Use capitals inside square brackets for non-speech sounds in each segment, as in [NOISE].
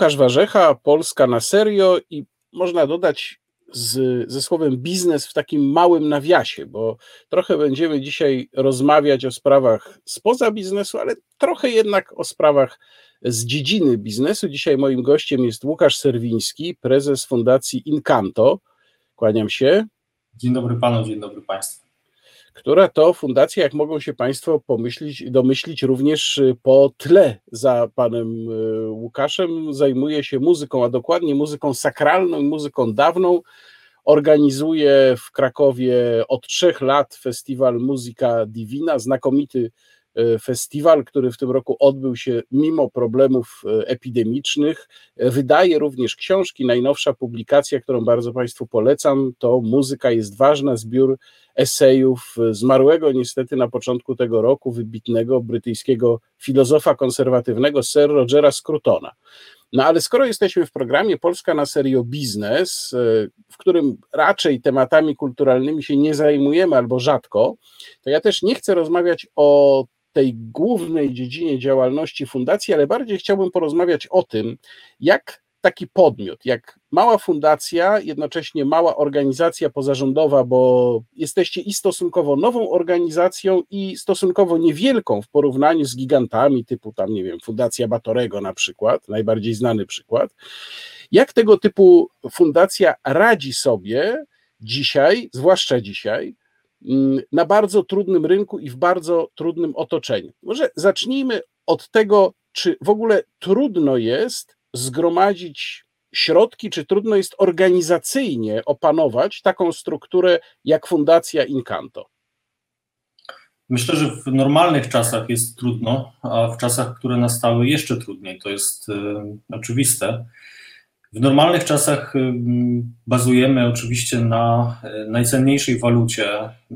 Łukasz Warzecha, Polska na serio i można dodać z, ze słowem biznes w takim małym nawiasie, bo trochę będziemy dzisiaj rozmawiać o sprawach spoza biznesu, ale trochę jednak o sprawach z dziedziny biznesu. Dzisiaj moim gościem jest Łukasz Serwiński, prezes Fundacji Incanto. Kłaniam się. Dzień dobry panu, dzień dobry państwu która to fundacja, jak mogą się Państwo pomyśleć, domyślić, również y, po tle za panem y, Łukaszem zajmuje się muzyką, a dokładnie muzyką sakralną i muzyką dawną. Organizuje w Krakowie od trzech lat festiwal Muzyka Divina, znakomity festiwal, który w tym roku odbył się mimo problemów e, epidemicznych. E, wydaje również książki. Najnowsza publikacja, którą bardzo Państwu polecam, to Muzyka jest ważna, zbiór esejów zmarłego niestety na początku tego roku, wybitnego brytyjskiego filozofa konserwatywnego Sir Rogera Scrutona. No ale skoro jesteśmy w programie Polska na serio biznes, w którym raczej tematami kulturalnymi się nie zajmujemy albo rzadko, to ja też nie chcę rozmawiać o tej głównej dziedzinie działalności fundacji, ale bardziej chciałbym porozmawiać o tym, jak taki podmiot, jak mała fundacja, jednocześnie mała organizacja pozarządowa, bo jesteście i stosunkowo nową organizacją, i stosunkowo niewielką w porównaniu z gigantami typu tam, nie wiem, Fundacja Batorego na przykład, najbardziej znany przykład. Jak tego typu fundacja radzi sobie dzisiaj, zwłaszcza dzisiaj, na bardzo trudnym rynku i w bardzo trudnym otoczeniu. Może zacznijmy od tego, czy w ogóle trudno jest zgromadzić środki, czy trudno jest organizacyjnie opanować taką strukturę jak Fundacja Incanto? Myślę, że w normalnych czasach jest trudno, a w czasach, które nastały, jeszcze trudniej. To jest y, oczywiste. W normalnych czasach y, bazujemy oczywiście na y, najcenniejszej walucie, y,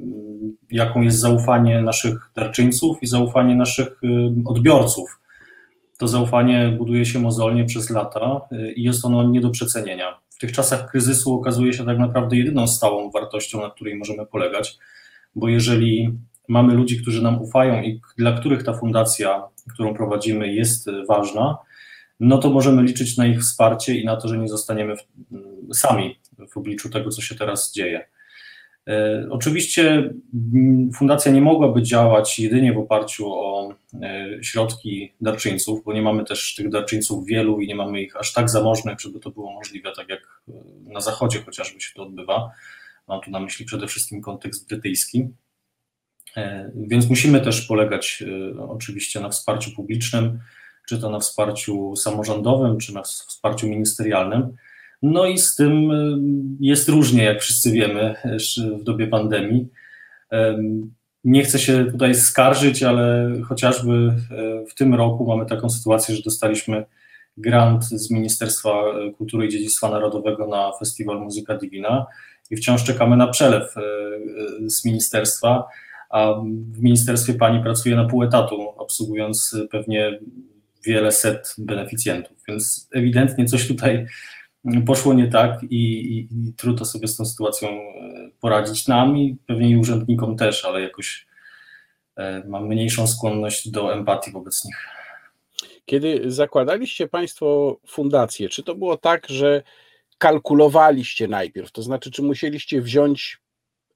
jaką jest zaufanie naszych darczyńców i zaufanie naszych odbiorców. To zaufanie buduje się mozolnie przez lata i jest ono nie do przecenienia. W tych czasach kryzysu okazuje się tak naprawdę jedyną stałą wartością, na której możemy polegać, bo jeżeli mamy ludzi, którzy nam ufają i dla których ta fundacja, którą prowadzimy, jest ważna, no to możemy liczyć na ich wsparcie i na to, że nie zostaniemy w, sami w obliczu tego, co się teraz dzieje. E, oczywiście fundacja nie mogłaby działać jedynie w oparciu o e, środki darczyńców, bo nie mamy też tych darczyńców wielu i nie mamy ich aż tak zamożnych, żeby to było możliwe, tak jak e, na Zachodzie chociażby się to odbywa. Mam tu na myśli przede wszystkim kontekst brytyjski. Więc musimy też polegać oczywiście na wsparciu publicznym, czy to na wsparciu samorządowym, czy na wsparciu ministerialnym. No i z tym y, jest różnie, jak wszyscy wiemy, w dobie pandemii. Nie chcę się tutaj skarżyć, ale chociażby e, w tym roku mamy taką sytuację, że dostaliśmy grant z Ministerstwa Kultury i Dziedzictwa Narodowego na Festiwal Muzyka Divina i wciąż czekamy na przelew e, e, z ministerstwa, a w ministerstwie pani pracuje na pół etatu, obsługując pewnie wiele set beneficjentów, więc ewidentnie coś tutaj poszło nie tak i, i, i, trudno sobie z tą sytuacją e, poradzić nam i pewnie i urzędnikom też, ale jakoś e, mam mniejszą skłonność do empatii wobec nich. Kiedy zakładaliście Państwo fundację, czy to było tak, że kalkulowaliście najpierw, to znaczy, czy musieliście wziąć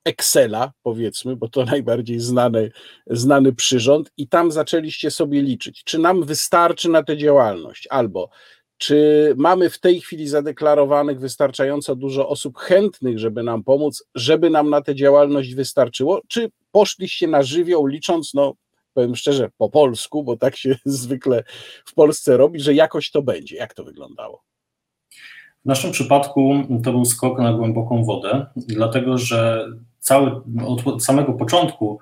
Excela, powiedzmy, bo to [LAUGHS] najbardziej znany, znany przyrząd, i tam zaczęliście sobie liczyć, czy nam wystarczy na tę działalność, albo czy mamy w tej chwili zadeklarowanych wystarczająco dużo osób chętnych, żeby nam pomóc, żeby nam na tę działalność wystarczyło, czy poszliście na żywioł, licząc, no powiem szczerze, po polsku, bo tak się [LAUGHS] zwykle w Polsce robi, że jakoś to będzie. Jak to wyglądało? W naszym przypadku to był skok na głęboką wodę, dlatego że cały, od samego początku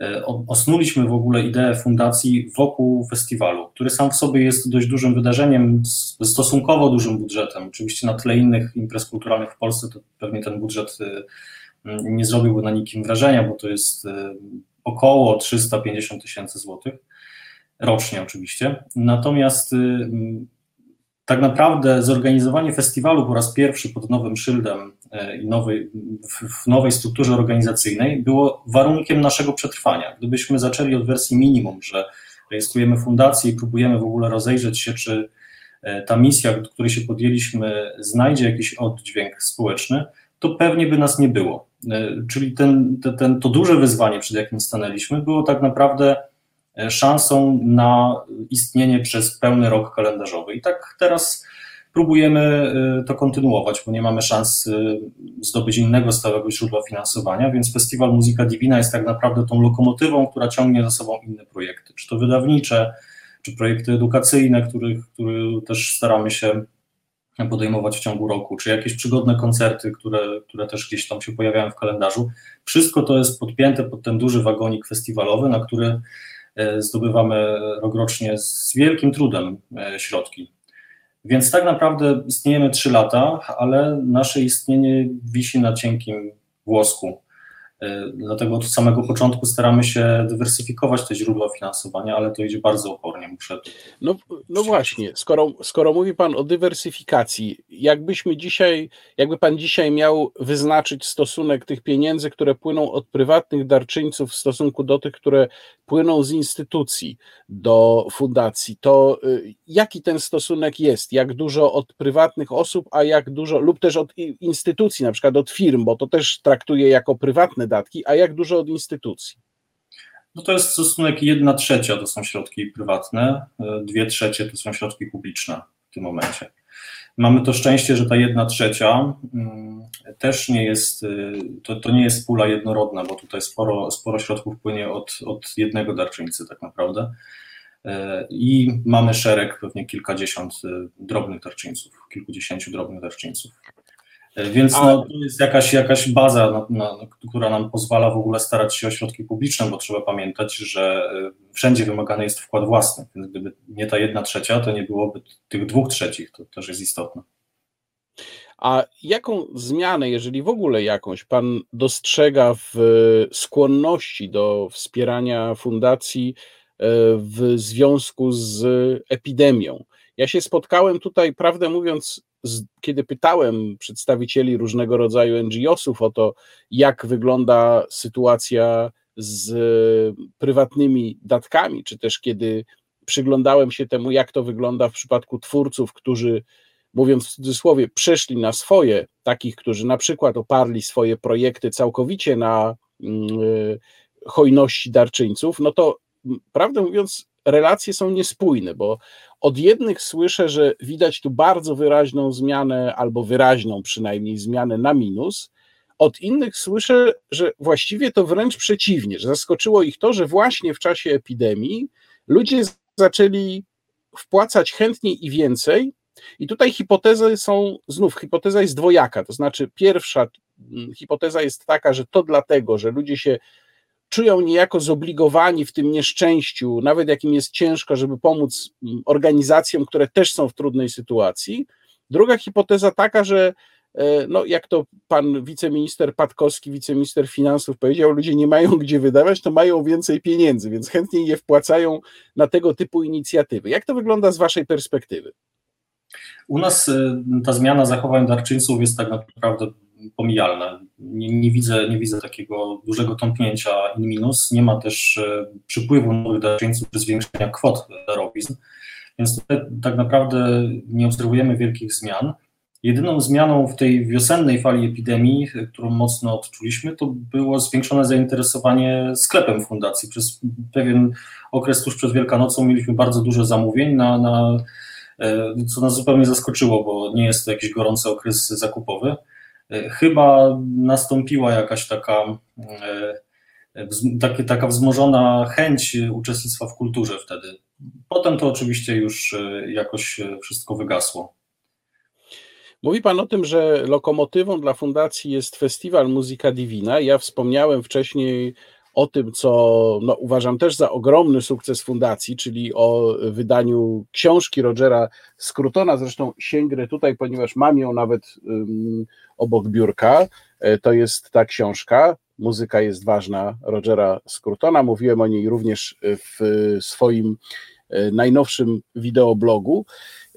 e, osnuliśmy w ogóle ideę fundacji wokół festiwalu, który sam w sobie jest dość dużym wydarzeniem z stosunkowo dużym budżetem. Oczywiście na tle innych imprez kulturalnych w Polsce to pewnie ten budżet e, nie zrobiłby na nikim wrażenia, bo to jest e, około 350 tysięcy złotych rocznie oczywiście. Natomiast tak naprawdę zorganizowanie festiwalu po raz pierwszy pod nowym szyldem e, i nowej, w nowej strukturze organizacyjnej było warunkiem naszego przetrwania. Gdybyśmy zaczęli od wersji minimum, że rejestrujemy fundację i próbujemy w ogóle rozejrzeć się, czy ta misja, której się podjęliśmy, znajdzie jakiś oddźwięk społeczny, to pewnie by nas nie było. Czyli ten, ten, to duże wyzwanie, przed jakim stanęliśmy, było tak naprawdę szansą na istnienie przez pełny rok kalendarzowy. I tak teraz próbujemy y, to kontynuować, bo nie mamy szans y, zdobyć innego stałego źródła finansowania, więc Festiwal Muzyka Divina jest tak naprawdę tą lokomotywą, która ciągnie za sobą inne projekty, czy to wydawnicze, czy projekty edukacyjne, których, które też staramy się podejmować w ciągu roku, czy jakieś przygodne koncerty, które, które też gdzieś tam się pojawiają w kalendarzu. Wszystko to jest podpięte pod ten duży wagonik festiwalowy, na który e, zdobywamy rokrocznie z wielkim trudem e, środki. Więc tak naprawdę istniejemy trzy lata, ale nasze istnienie wisi na cienkim włosku. E, dlatego od samego początku staramy się dywersyfikować te źródła finansowania, ale to idzie bardzo opornie. Muszę no, no właśnie, skoro, skoro mówi Pan o dywersyfikacji, jakbyśmy dzisiaj, jakby Pan dzisiaj miał wyznaczyć stosunek tych pieniędzy, które płyną od prywatnych darczyńców w stosunku do tych, które płyną z instytucji do fundacji, to y, jaki ten stosunek jest? Jak dużo od prywatnych osób, a jak dużo, lub też od instytucji, na przykład od firm, bo to też traktuje jako prywatne datki, a jak dużo od instytucji? No to jest stosunek jedna trzecia to są środki prywatne, dwie trzecie to są środki publiczne w tym momencie. Mamy to szczęście, że ta jedna trzecia mm, też nie jest, y, to, to nie jest pula jednorodna, bo tutaj sporo, sporo środków płynie od, od jednego darczyńcy tak naprawdę. E, I mamy szereg, pewnie kilkadziesiąt y, drobnych darczyńców, kilkudziesięciu drobnych darczyńców. Więc no, to jest jakaś, jakaś baza, na, na, która nam pozwala w ogóle starać się o środki publiczne, bo trzeba pamiętać, że e, wszędzie wymagany jest wkład własny. Więc gdyby nie ta jedna trzecia, to nie byłoby tych dwóch trzecich, to też jest istotne. A jaką zmianę, jeżeli w ogóle jakąś, Pan dostrzega w skłonności do wspierania fundacji e, w związku z epidemią? Ja się spotkałem tutaj, prawdę mówiąc, kiedy pytałem przedstawicieli różnego rodzaju NGO-sów o to, jak wygląda sytuacja z prywatnymi datkami, czy też kiedy przyglądałem się temu, jak to wygląda w przypadku twórców, którzy, mówiąc w cudzysłowie, przeszli na swoje, takich, którzy na przykład oparli swoje projekty całkowicie na mm, hojności darczyńców, no to prawdę mówiąc, relacje są niespójne, bo od jednych słyszę, że widać tu bardzo wyraźną zmianę, albo wyraźną przynajmniej zmianę na minus. Od innych słyszę, że właściwie to wręcz przeciwnie, że zaskoczyło ich to, że właśnie w czasie epidemii ludzie zaczęli wpłacać chętniej i więcej. I tutaj hipotezy są, znów hipoteza jest dwojaka, to znaczy pierwsza mm, hipoteza jest taka, że to dlatego, że ludzie się czują niejako zobligowani w tym nieszczęściu, nawet jakim jest ciężko, żeby pomóc mm, organizacjom, które też są w trudnej sytuacji. Druga hipoteza taka, że e, no, jak to pan wiceminister Patkowski, wiceminister finansów powiedział, ludzie nie mają gdzie wydawać, to mają więcej pieniędzy, więc chętniej je wpłacają na tego typu inicjatywy. Jak to wygląda z waszej perspektywy? U nas e, ta zmiana zachowań darczyńców jest tak naprawdę pomijalne. Nie, nie, widzę, nie widzę takiego dużego tąpnięcia in minus. Nie ma też e, przypływu nowych darczyńców czy zwiększenia kwot darowizn, więc tutaj tak naprawdę nie obserwujemy wielkich zmian. Jedyną zmianą w tej wiosennej fali epidemii, którą mocno odczuliśmy, to było zwiększone zainteresowanie sklepem fundacji. Przez pewien okres tuż przed Wielkanocą mieliśmy bardzo dużo zamówień na, na e, co nas zupełnie zaskoczyło, bo nie jest to jakiś gorący okres zakupowy. E, chyba nastąpiła jakaś taka, e, taka wzmożona chęć uczestnictwa w kulturze wtedy. Potem to oczywiście już e, jakoś wszystko wygasło. Mówi Pan o tym, że lokomotywą dla fundacji jest festiwal Muzyka Divina. Ja wspomniałem wcześniej o tym, co no, uważam też za ogromny sukces fundacji, czyli o wydaniu książki Rogera Scrutona. Zresztą sięgnę tutaj, ponieważ mam ją nawet um, obok biurka. E, to jest ta książka. Muzyka jest ważna Rogera Scrutona. Mówiłem o niej również w swoim e, najnowszym wideoblogu.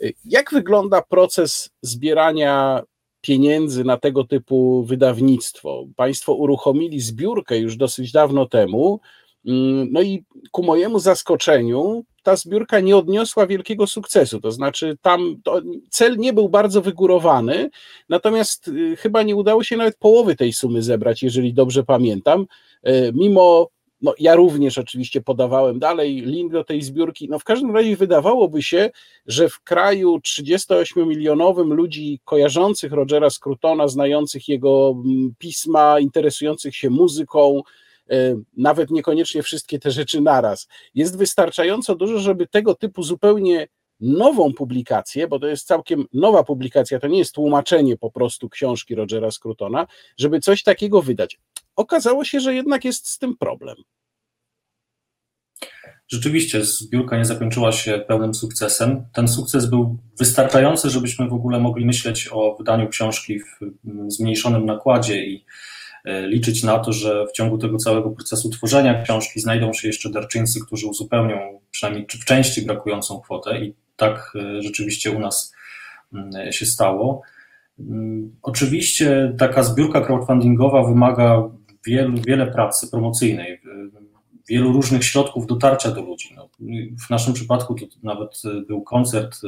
E, jak wygląda proces zbierania pieniędzy na tego typu wydawnictwo. Państwo uruchomili zbiórkę już dosyć dawno temu. Mm, no i ku mojemu zaskoczeniu ta zbiórka nie odniosła wielkiego sukcesu. To znaczy, tam to cel nie był bardzo wygórowany, natomiast y, chyba nie udało się nawet połowy tej sumy zebrać, jeżeli dobrze pamiętam. Y, mimo, no ja również oczywiście podawałem dalej link do tej zbiórki. No w każdym razie wydawałoby się, że w kraju 38-milionowym ludzi kojarzących Rogera Scrutona, znających jego mm, pisma, interesujących się muzyką, E, nawet niekoniecznie wszystkie te rzeczy naraz. Jest wystarczająco dużo, żeby tego typu zupełnie nową publikację, bo to jest całkiem nowa publikacja, to nie jest tłumaczenie po prostu książki Rogera Scrutona, żeby coś takiego wydać. Okazało się, że jednak jest z tym problem. Rzeczywiście zbiórka nie zakończyła się pełnym sukcesem. Ten sukces był wystarczający, żebyśmy w ogóle mogli myśleć o wydaniu książki w zmniejszonym nakładzie i E, liczyć na to, że w ciągu tego całego procesu tworzenia książki znajdą się jeszcze darczyńcy, którzy uzupełnią przynajmniej czy w części brakującą kwotę i tak e, rzeczywiście u nas mm, się stało. Mm, oczywiście taka zbiórka crowdfundingowa wymaga wielu, wiele pracy promocyjnej, wielu różnych środków dotarcia do ludzi. No, w naszym przypadku to nawet był koncert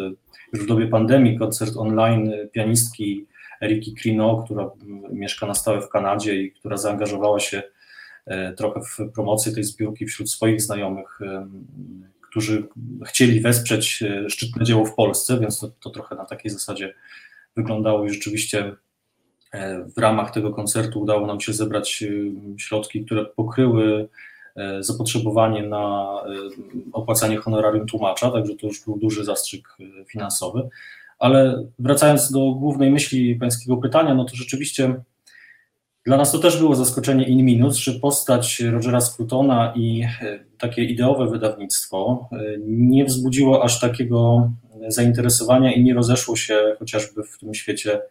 już w dobie pandemii, koncert online pianistki Eriki Krino, która mieszka na stałe w Kanadzie i która zaangażowała się e, trochę w promocję tej zbiórki wśród swoich znajomych, e, którzy chcieli wesprzeć e, szczytne dzieło w Polsce, więc to, to trochę na takiej zasadzie wyglądało i rzeczywiście w ramach tego koncertu udało nam się zebrać środki, które pokryły zapotrzebowanie na opłacanie honorarium tłumacza, także to już był duży zastrzyk finansowy. Ale wracając do głównej myśli pańskiego pytania, no to rzeczywiście dla nas to też było zaskoczenie in minus, że postać Rogera Scrutona i e, takie ideowe wydawnictwo e, nie wzbudziło aż takiego zainteresowania i nie rozeszło się chociażby w tym świecie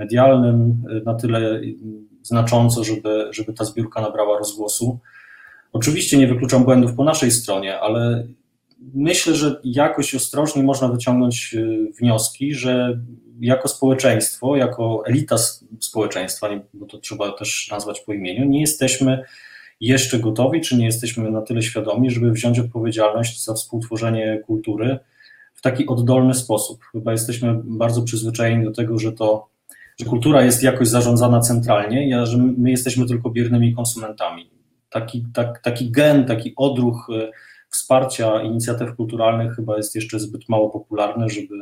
medialnym e, na tyle znacząco, żeby, żeby ta zbiórka nabrała rozgłosu. Oczywiście nie wykluczam błędów po naszej stronie, ale myślę, że jakoś ostrożnie można wyciągnąć y, wnioski, że jako społeczeństwo, jako elita społeczeństwa, bo to trzeba też nazwać po imieniu, nie jesteśmy jeszcze gotowi, czy nie jesteśmy na tyle świadomi, żeby wziąć odpowiedzialność za współtworzenie kultury w taki oddolny sposób. Chyba jesteśmy bardzo przyzwyczajeni do tego, że to, że kultura jest jakoś zarządzana centralnie, a że my jesteśmy tylko biernymi konsumentami. Taki, tak, taki gen, taki odruch y, wsparcia inicjatyw kulturalnych chyba jest jeszcze zbyt mało popularne, żeby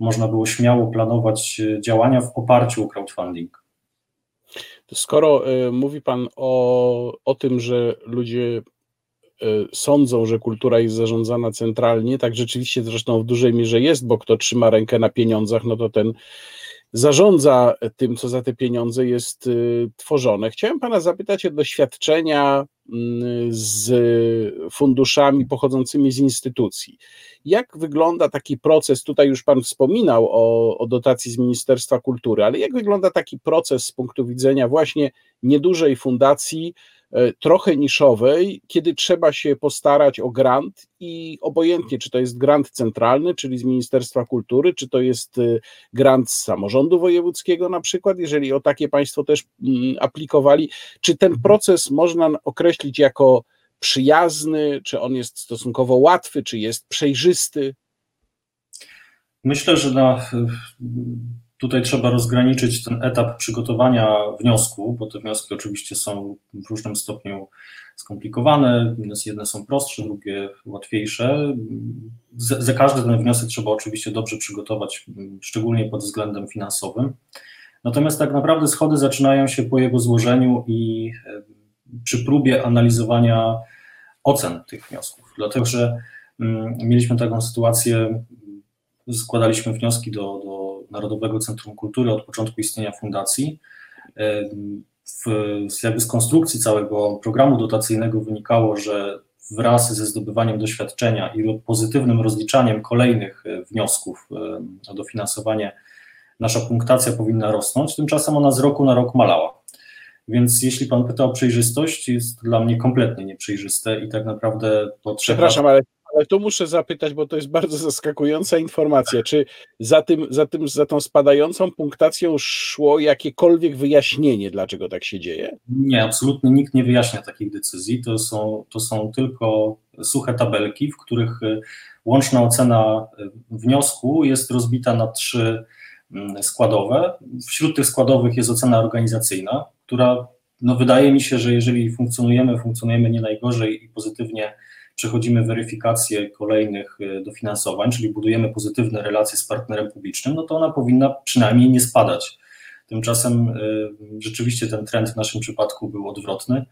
można było śmiało planować e, działania w oparciu o crowdfunding. Skoro y, mówi Pan o, o tym, że ludzie sądzą, że kultura jest zarządzana centralnie, tak rzeczywiście zresztą w dużej mierze jest, bo kto trzyma rękę na pieniądzach, no to ten zarządza tym, co za te pieniądze jest y, tworzone. Chciałem Pana zapytać o doświadczenia z funduszami pochodzącymi z instytucji. Jak wygląda taki proces? Tutaj już Pan wspominał o, o dotacji z Ministerstwa Kultury, ale jak wygląda taki proces z punktu widzenia właśnie niedużej fundacji, E, trochę niszowej, kiedy trzeba się postarać o grant i obojętnie, czy to jest grant centralny, czyli z Ministerstwa Kultury, czy to jest e, grant z samorządu wojewódzkiego na przykład, jeżeli o takie Państwo też mm, aplikowali, czy ten proces można określić jako przyjazny, czy on jest stosunkowo łatwy, czy jest przejrzysty? Myślę, że na Tutaj trzeba rozgraniczyć ten etap przygotowania wniosku, bo te wnioski oczywiście są w różnym stopniu skomplikowane. Jedne są prostsze, drugie łatwiejsze. Za każdy ten wniosek trzeba oczywiście dobrze przygotować, szczególnie pod względem finansowym. Natomiast tak naprawdę schody zaczynają się po jego złożeniu i przy próbie analizowania ocen tych wniosków. Dlatego, że mm, mieliśmy taką sytuację, składaliśmy wnioski do, do Narodowego Centrum Kultury od początku istnienia fundacji. W, jakby z konstrukcji całego programu dotacyjnego wynikało, że wraz ze zdobywaniem doświadczenia i pozytywnym rozliczaniem kolejnych e, wniosków o dofinansowanie nasza punktacja powinna rosnąć, tymczasem ona z roku na rok malała. Więc jeśli Pan pyta o przejrzystość, jest dla mnie kompletnie nieprzejrzyste i tak naprawdę po Przepraszam, ale ale tu muszę zapytać, bo to jest bardzo zaskakująca informacja. Czy za, tym, za, tym, za tą spadającą punktacją szło jakiekolwiek wyjaśnienie, dlaczego tak się dzieje? Nie, absolutnie nikt nie wyjaśnia takich decyzji. To są, to są tylko suche tabelki, w których y, łączna ocena y, wniosku jest rozbita na trzy mm, składowe. Wśród tych składowych jest ocena organizacyjna, która no wydaje mi się, że jeżeli funkcjonujemy, funkcjonujemy nie najgorzej i pozytywnie przechodzimy weryfikację kolejnych e, dofinansowań, czyli budujemy pozytywne relacje z partnerem publicznym, no to ona powinna przynajmniej nie spadać. Tymczasem e, rzeczywiście ten trend w naszym przypadku był odwrotny.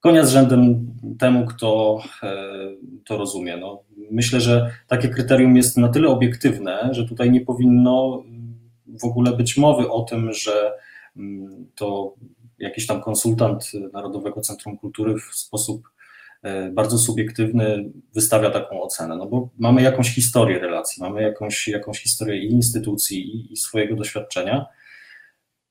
Konia z rzędem temu, kto e, to rozumie. No, myślę, że takie kryterium jest na tyle obiektywne, że tutaj nie powinno w ogóle być mowy o tym, że to jakiś tam konsultant Narodowego Centrum Kultury w sposób e, bardzo subiektywny wystawia taką ocenę, no bo mamy jakąś historię relacji, mamy jakąś, jakąś historię i instytucji, i, i swojego doświadczenia.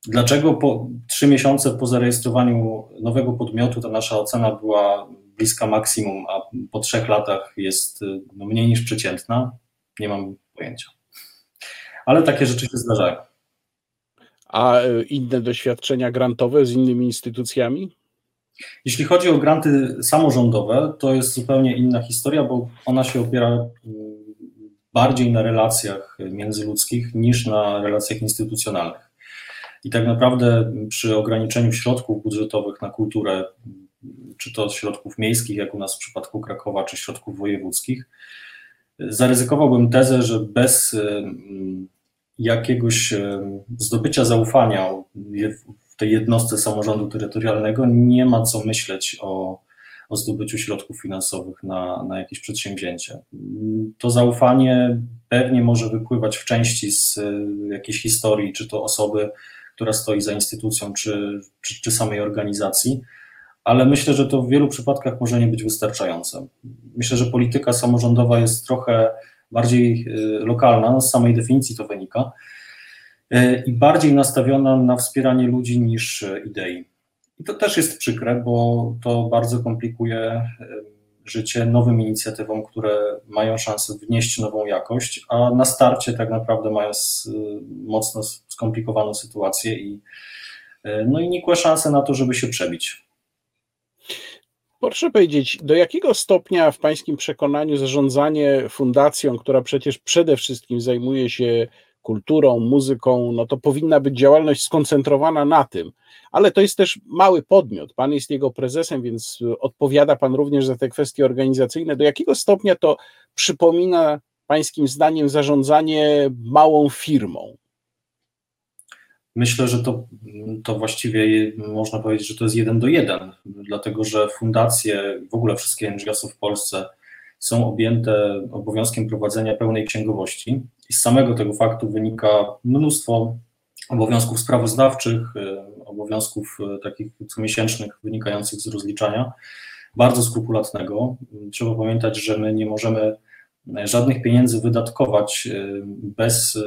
Dlaczego po trzy miesiące po zarejestrowaniu nowego podmiotu ta nasza ocena była bliska maksimum, a po trzech latach jest no, mniej niż przeciętna? Nie mam pojęcia. Ale takie rzeczy się zdarzają a e, inne doświadczenia grantowe z innymi instytucjami? Jeśli chodzi o granty samorządowe, to jest zupełnie inna historia, bo ona się opiera mm, bardziej na relacjach międzyludzkich niż na relacjach instytucjonalnych. I tak naprawdę przy ograniczeniu środków budżetowych na kulturę, czy to środków miejskich, jak u nas w przypadku Krakowa, czy środków wojewódzkich, zaryzykowałbym tezę, że bez mm, jakiegoś zdobycia zaufania w tej jednostce samorządu terytorialnego nie ma co myśleć o, o zdobyciu środków finansowych na, na jakieś przedsięwzięcie. To zaufanie pewnie może wypływać w części z e, jakiejś historii, czy to osoby, która stoi za instytucją, czy, czy, czy samej organizacji, ale myślę, że to w wielu przypadkach może nie być wystarczające. Myślę, że polityka samorządowa jest trochę bardziej y, lokalna, z samej definicji to wynika, y, i bardziej nastawiona na wspieranie ludzi niż y, idei. I to też jest przykre, bo to bardzo komplikuje życie nowym inicjatywom, które mają szansę wnieść nową jakość, a na starcie tak naprawdę mają mocno skomplikowaną sytuację i, no i nikłe szanse na to, żeby się przebić. Proszę powiedzieć, do jakiego stopnia w Pańskim przekonaniu zarządzanie fundacją, która przecież przede wszystkim zajmuje się kulturą, muzyką, no to powinna być działalność skoncentrowana na tym, ale to jest też mały podmiot. Pan jest jego prezesem, więc odpowiada Pan również za te kwestie organizacyjne. Do jakiego stopnia to przypomina Pańskim zdaniem zarządzanie małą firmą? Myślę, że to, to właściwie można powiedzieć, że to jest jeden do jeden, dlatego że fundacje, w ogóle wszystkie NGO-sy w Polsce są objęte obowiązkiem prowadzenia pełnej księgowości i z samego tego faktu wynika mnóstwo obowiązków sprawozdawczych, e, obowiązków e, takich comiesięcznych wynikających z rozliczania, bardzo skrupulatnego. Trzeba pamiętać, że my nie możemy żadnych pieniędzy wydatkować bez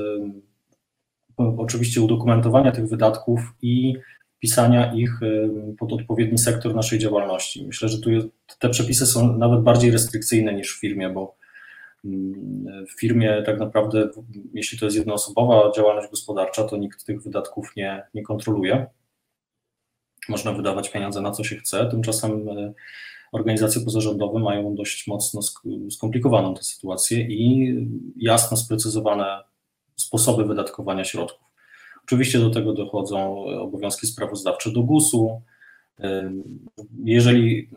oczywiście udokumentowania tych wydatków i pisania ich y, pod odpowiedni sektor naszej działalności. Myślę, że tu te przepisy są nawet bardziej restrykcyjne niż w firmie, bo mm, w firmie tak naprawdę, jeśli to jest jednoosobowa działalność gospodarcza, to nikt tych wydatków nie, nie kontroluje. Można wydawać pieniądze na co się chce, tymczasem y, organizacje pozarządowe mają dość mocno skomplikowaną tę sytuację i jasno sprecyzowane sposoby wydatkowania środków. Oczywiście do tego dochodzą obowiązki sprawozdawcze do GUS-u. Jeżeli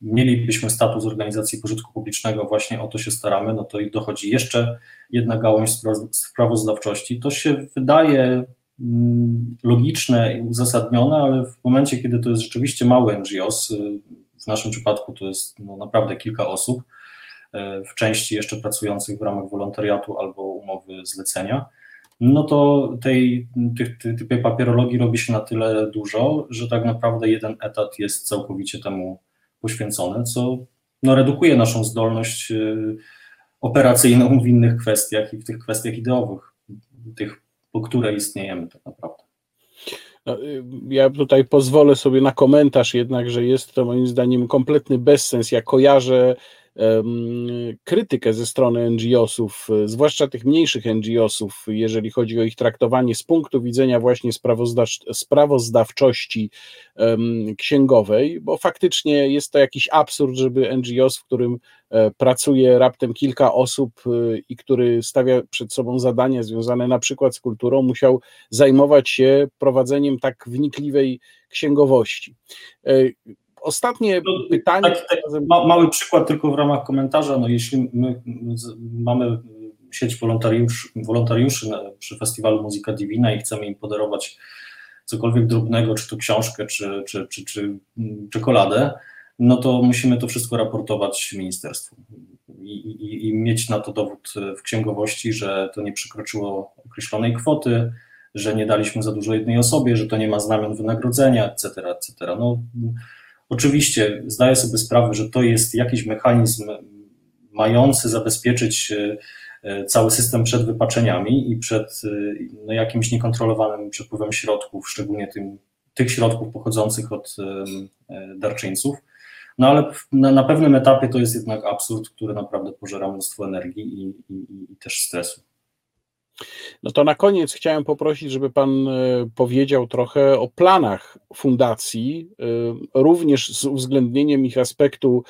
mielibyśmy status organizacji pożytku publicznego, właśnie o to się staramy, no to i dochodzi jeszcze jedna gałąź sprawozdawczości. To się wydaje logiczne i uzasadnione, ale w momencie, kiedy to jest rzeczywiście mały NGOs, w naszym przypadku to jest no, naprawdę kilka osób, w części jeszcze pracujących w ramach wolontariatu albo umowy zlecenia, no to tej, tej, tej papierologii robi się na tyle dużo, że tak naprawdę jeden etat jest całkowicie temu poświęcony, co no, redukuje naszą zdolność y, operacyjną w innych kwestiach i w tych kwestiach ideowych, tych, po które istniejemy tak naprawdę. No, y, ja tutaj pozwolę sobie na komentarz jednak, że jest to moim zdaniem kompletny bezsens. Ja kojarzę krytykę ze strony NGO-sów, zwłaszcza tych mniejszych NGO-sów, jeżeli chodzi o ich traktowanie z punktu widzenia właśnie sprawozdawczości księgowej, bo faktycznie jest to jakiś absurd, żeby NGOs, w którym e, pracuje raptem kilka osób e, i który stawia przed sobą zadania związane na przykład z kulturą, musiał zajmować się prowadzeniem tak wnikliwej księgowości. Ostatnie no, pytanie. Tak, tak, ma, mały przykład tylko w ramach komentarza. No, jeśli my mamy sieć wolontariuszy, wolontariuszy przy festiwalu Muzyka Divina i chcemy im podarować cokolwiek drobnego, czy to książkę, czy, czy, czy, czy czekoladę, no to musimy to wszystko raportować ministerstwu i, i, i mieć na to dowód w księgowości, że to nie przekroczyło określonej kwoty, że nie daliśmy za dużo jednej osobie, że to nie ma znamion wynagrodzenia, etc., etc. No, oczywiście zdaję sobie sprawę, że to jest jakiś mechanizm mający zabezpieczyć e, e, cały system przed wypaczeniami i przed e, no, jakimś niekontrolowanym przepływem środków, szczególnie tym, tych środków pochodzących od darczyńców. No ale na, na pewnym etapie to jest jednak absurd, który naprawdę pożera mnóstwo energii i, i, i też stresu. No to na koniec chciałem poprosić, żeby Pan e, powiedział trochę o planach fundacji, e, również z uwzględnieniem ich aspektu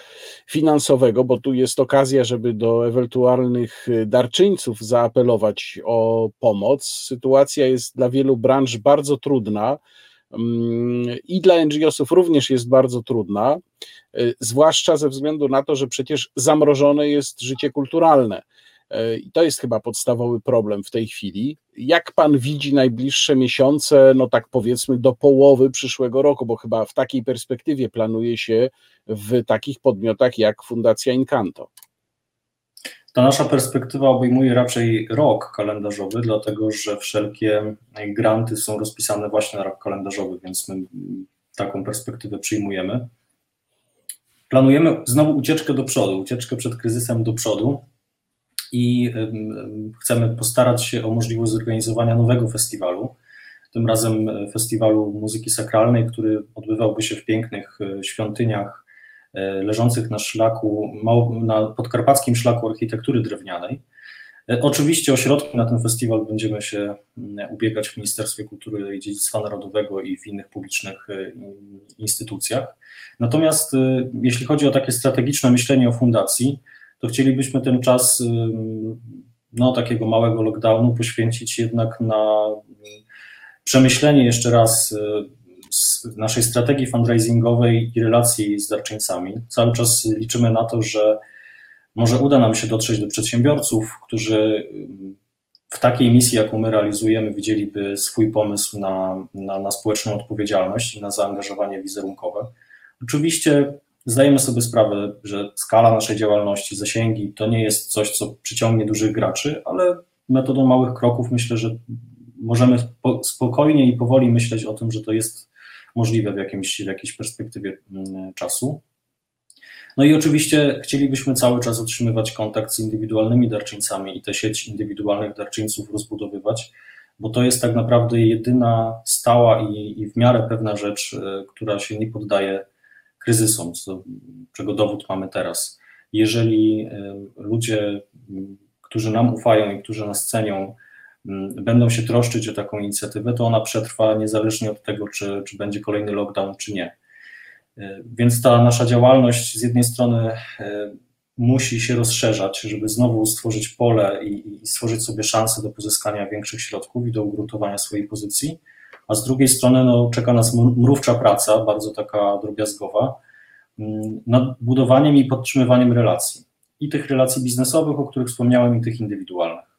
finansowego, bo tu jest okazja, żeby do ewentualnych darczyńców zaapelować o pomoc. Sytuacja jest dla wielu branż bardzo trudna mm, i dla NGO-sów również jest bardzo trudna, e, zwłaszcza ze względu na to, że przecież zamrożone jest życie kulturalne E, I to jest chyba podstawowy problem w tej chwili. Jak pan widzi najbliższe miesiące, no tak powiedzmy do połowy przyszłego roku, bo chyba w takiej perspektywie planuje się w takich podmiotach jak Fundacja Incanto? Ta nasza perspektywa obejmuje raczej rok kalendarzowy, dlatego że wszelkie granty są rozpisane właśnie na rok kalendarzowy, więc my taką perspektywę przyjmujemy. Planujemy znowu ucieczkę do przodu, ucieczkę przed kryzysem do przodu i chcemy postarać się o możliwość zorganizowania nowego festiwalu. Tym razem e, festiwalu muzyki sakralnej, który odbywałby się w pięknych e, świątyniach e, leżących na szlaku, na podkarpackim szlaku architektury drewnianej. Oczywiście o środki na ten festiwal będziemy się ubiegać w Ministerstwie Kultury i Dziedzictwa Narodowego i w innych publicznych instytucjach. Natomiast jeśli chodzi o takie strategiczne myślenie o fundacji, to chcielibyśmy ten czas no, takiego małego lockdownu poświęcić jednak na przemyślenie jeszcze raz naszej strategii fundraisingowej i relacji z darczyńcami. Cały czas liczymy na to, że może uda nam się dotrzeć do przedsiębiorców, którzy w takiej misji, jaką my realizujemy, widzieliby swój pomysł na, na, na społeczną odpowiedzialność i na zaangażowanie wizerunkowe. Oczywiście zdajemy sobie sprawę, że skala naszej działalności, zasięgi to nie jest coś, co przyciągnie dużych graczy, ale metodą małych kroków myślę, że możemy spokojnie i powoli myśleć o tym, że to jest możliwe w, jakimś, w jakiejś perspektywie mm, czasu. No i oczywiście chcielibyśmy cały czas utrzymywać kontakt z indywidualnymi darczyńcami i tę sieć indywidualnych darczyńców rozbudowywać, bo to jest tak naprawdę jedyna stała i, i w miarę pewna rzecz, e, która się nie poddaje kryzysom, co, czego dowód mamy teraz. Jeżeli ludzie, którzy nam ufają i którzy nas cenią, będą się troszczyć o taką inicjatywę, to ona przetrwa niezależnie od tego, czy, czy będzie kolejny lockdown, czy nie. E, więc ta nasza działalność z jednej strony e, musi się rozszerzać, żeby znowu stworzyć pole i, i stworzyć sobie szansę do pozyskania większych środków i do ugruntowania swojej pozycji a z drugiej strony no, czeka nas mrówcza praca, bardzo taka drobiazgowa, mm, nad budowaniem i podtrzymywaniem relacji. I tych relacji biznesowych, o których wspomniałem, i tych indywidualnych.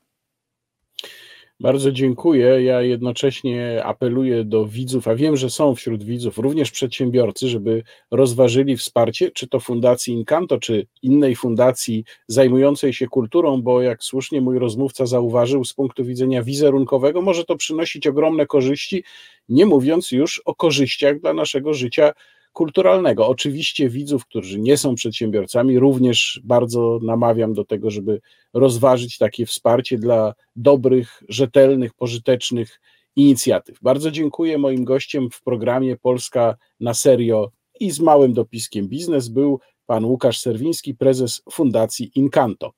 Bardzo dziękuję. Ja jednocześnie apeluję do widzów, a wiem, że są wśród widzów również przedsiębiorcy, żeby rozważyli wsparcie, czy to Fundacji Incanto, czy innej fundacji zajmującej się kulturą, bo jak słusznie mój rozmówca zauważył, z punktu widzenia wizerunkowego może to przynosić ogromne korzyści, nie mówiąc już o korzyściach dla naszego życia kulturalnego. Oczywiście widzów, którzy nie są przedsiębiorcami, również bardzo namawiam do tego, żeby rozważyć takie wsparcie dla dobrych, rzetelnych, pożytecznych inicjatyw. Bardzo dziękuję. Moim gościem w programie Polska na serio i z małym dopiskiem biznes był pan Łukasz Serwiński, prezes Fundacji Incanto.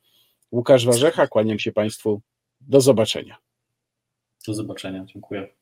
Łukasz Warzecha, kłaniam się Państwu. Do zobaczenia. Do zobaczenia. Dziękuję.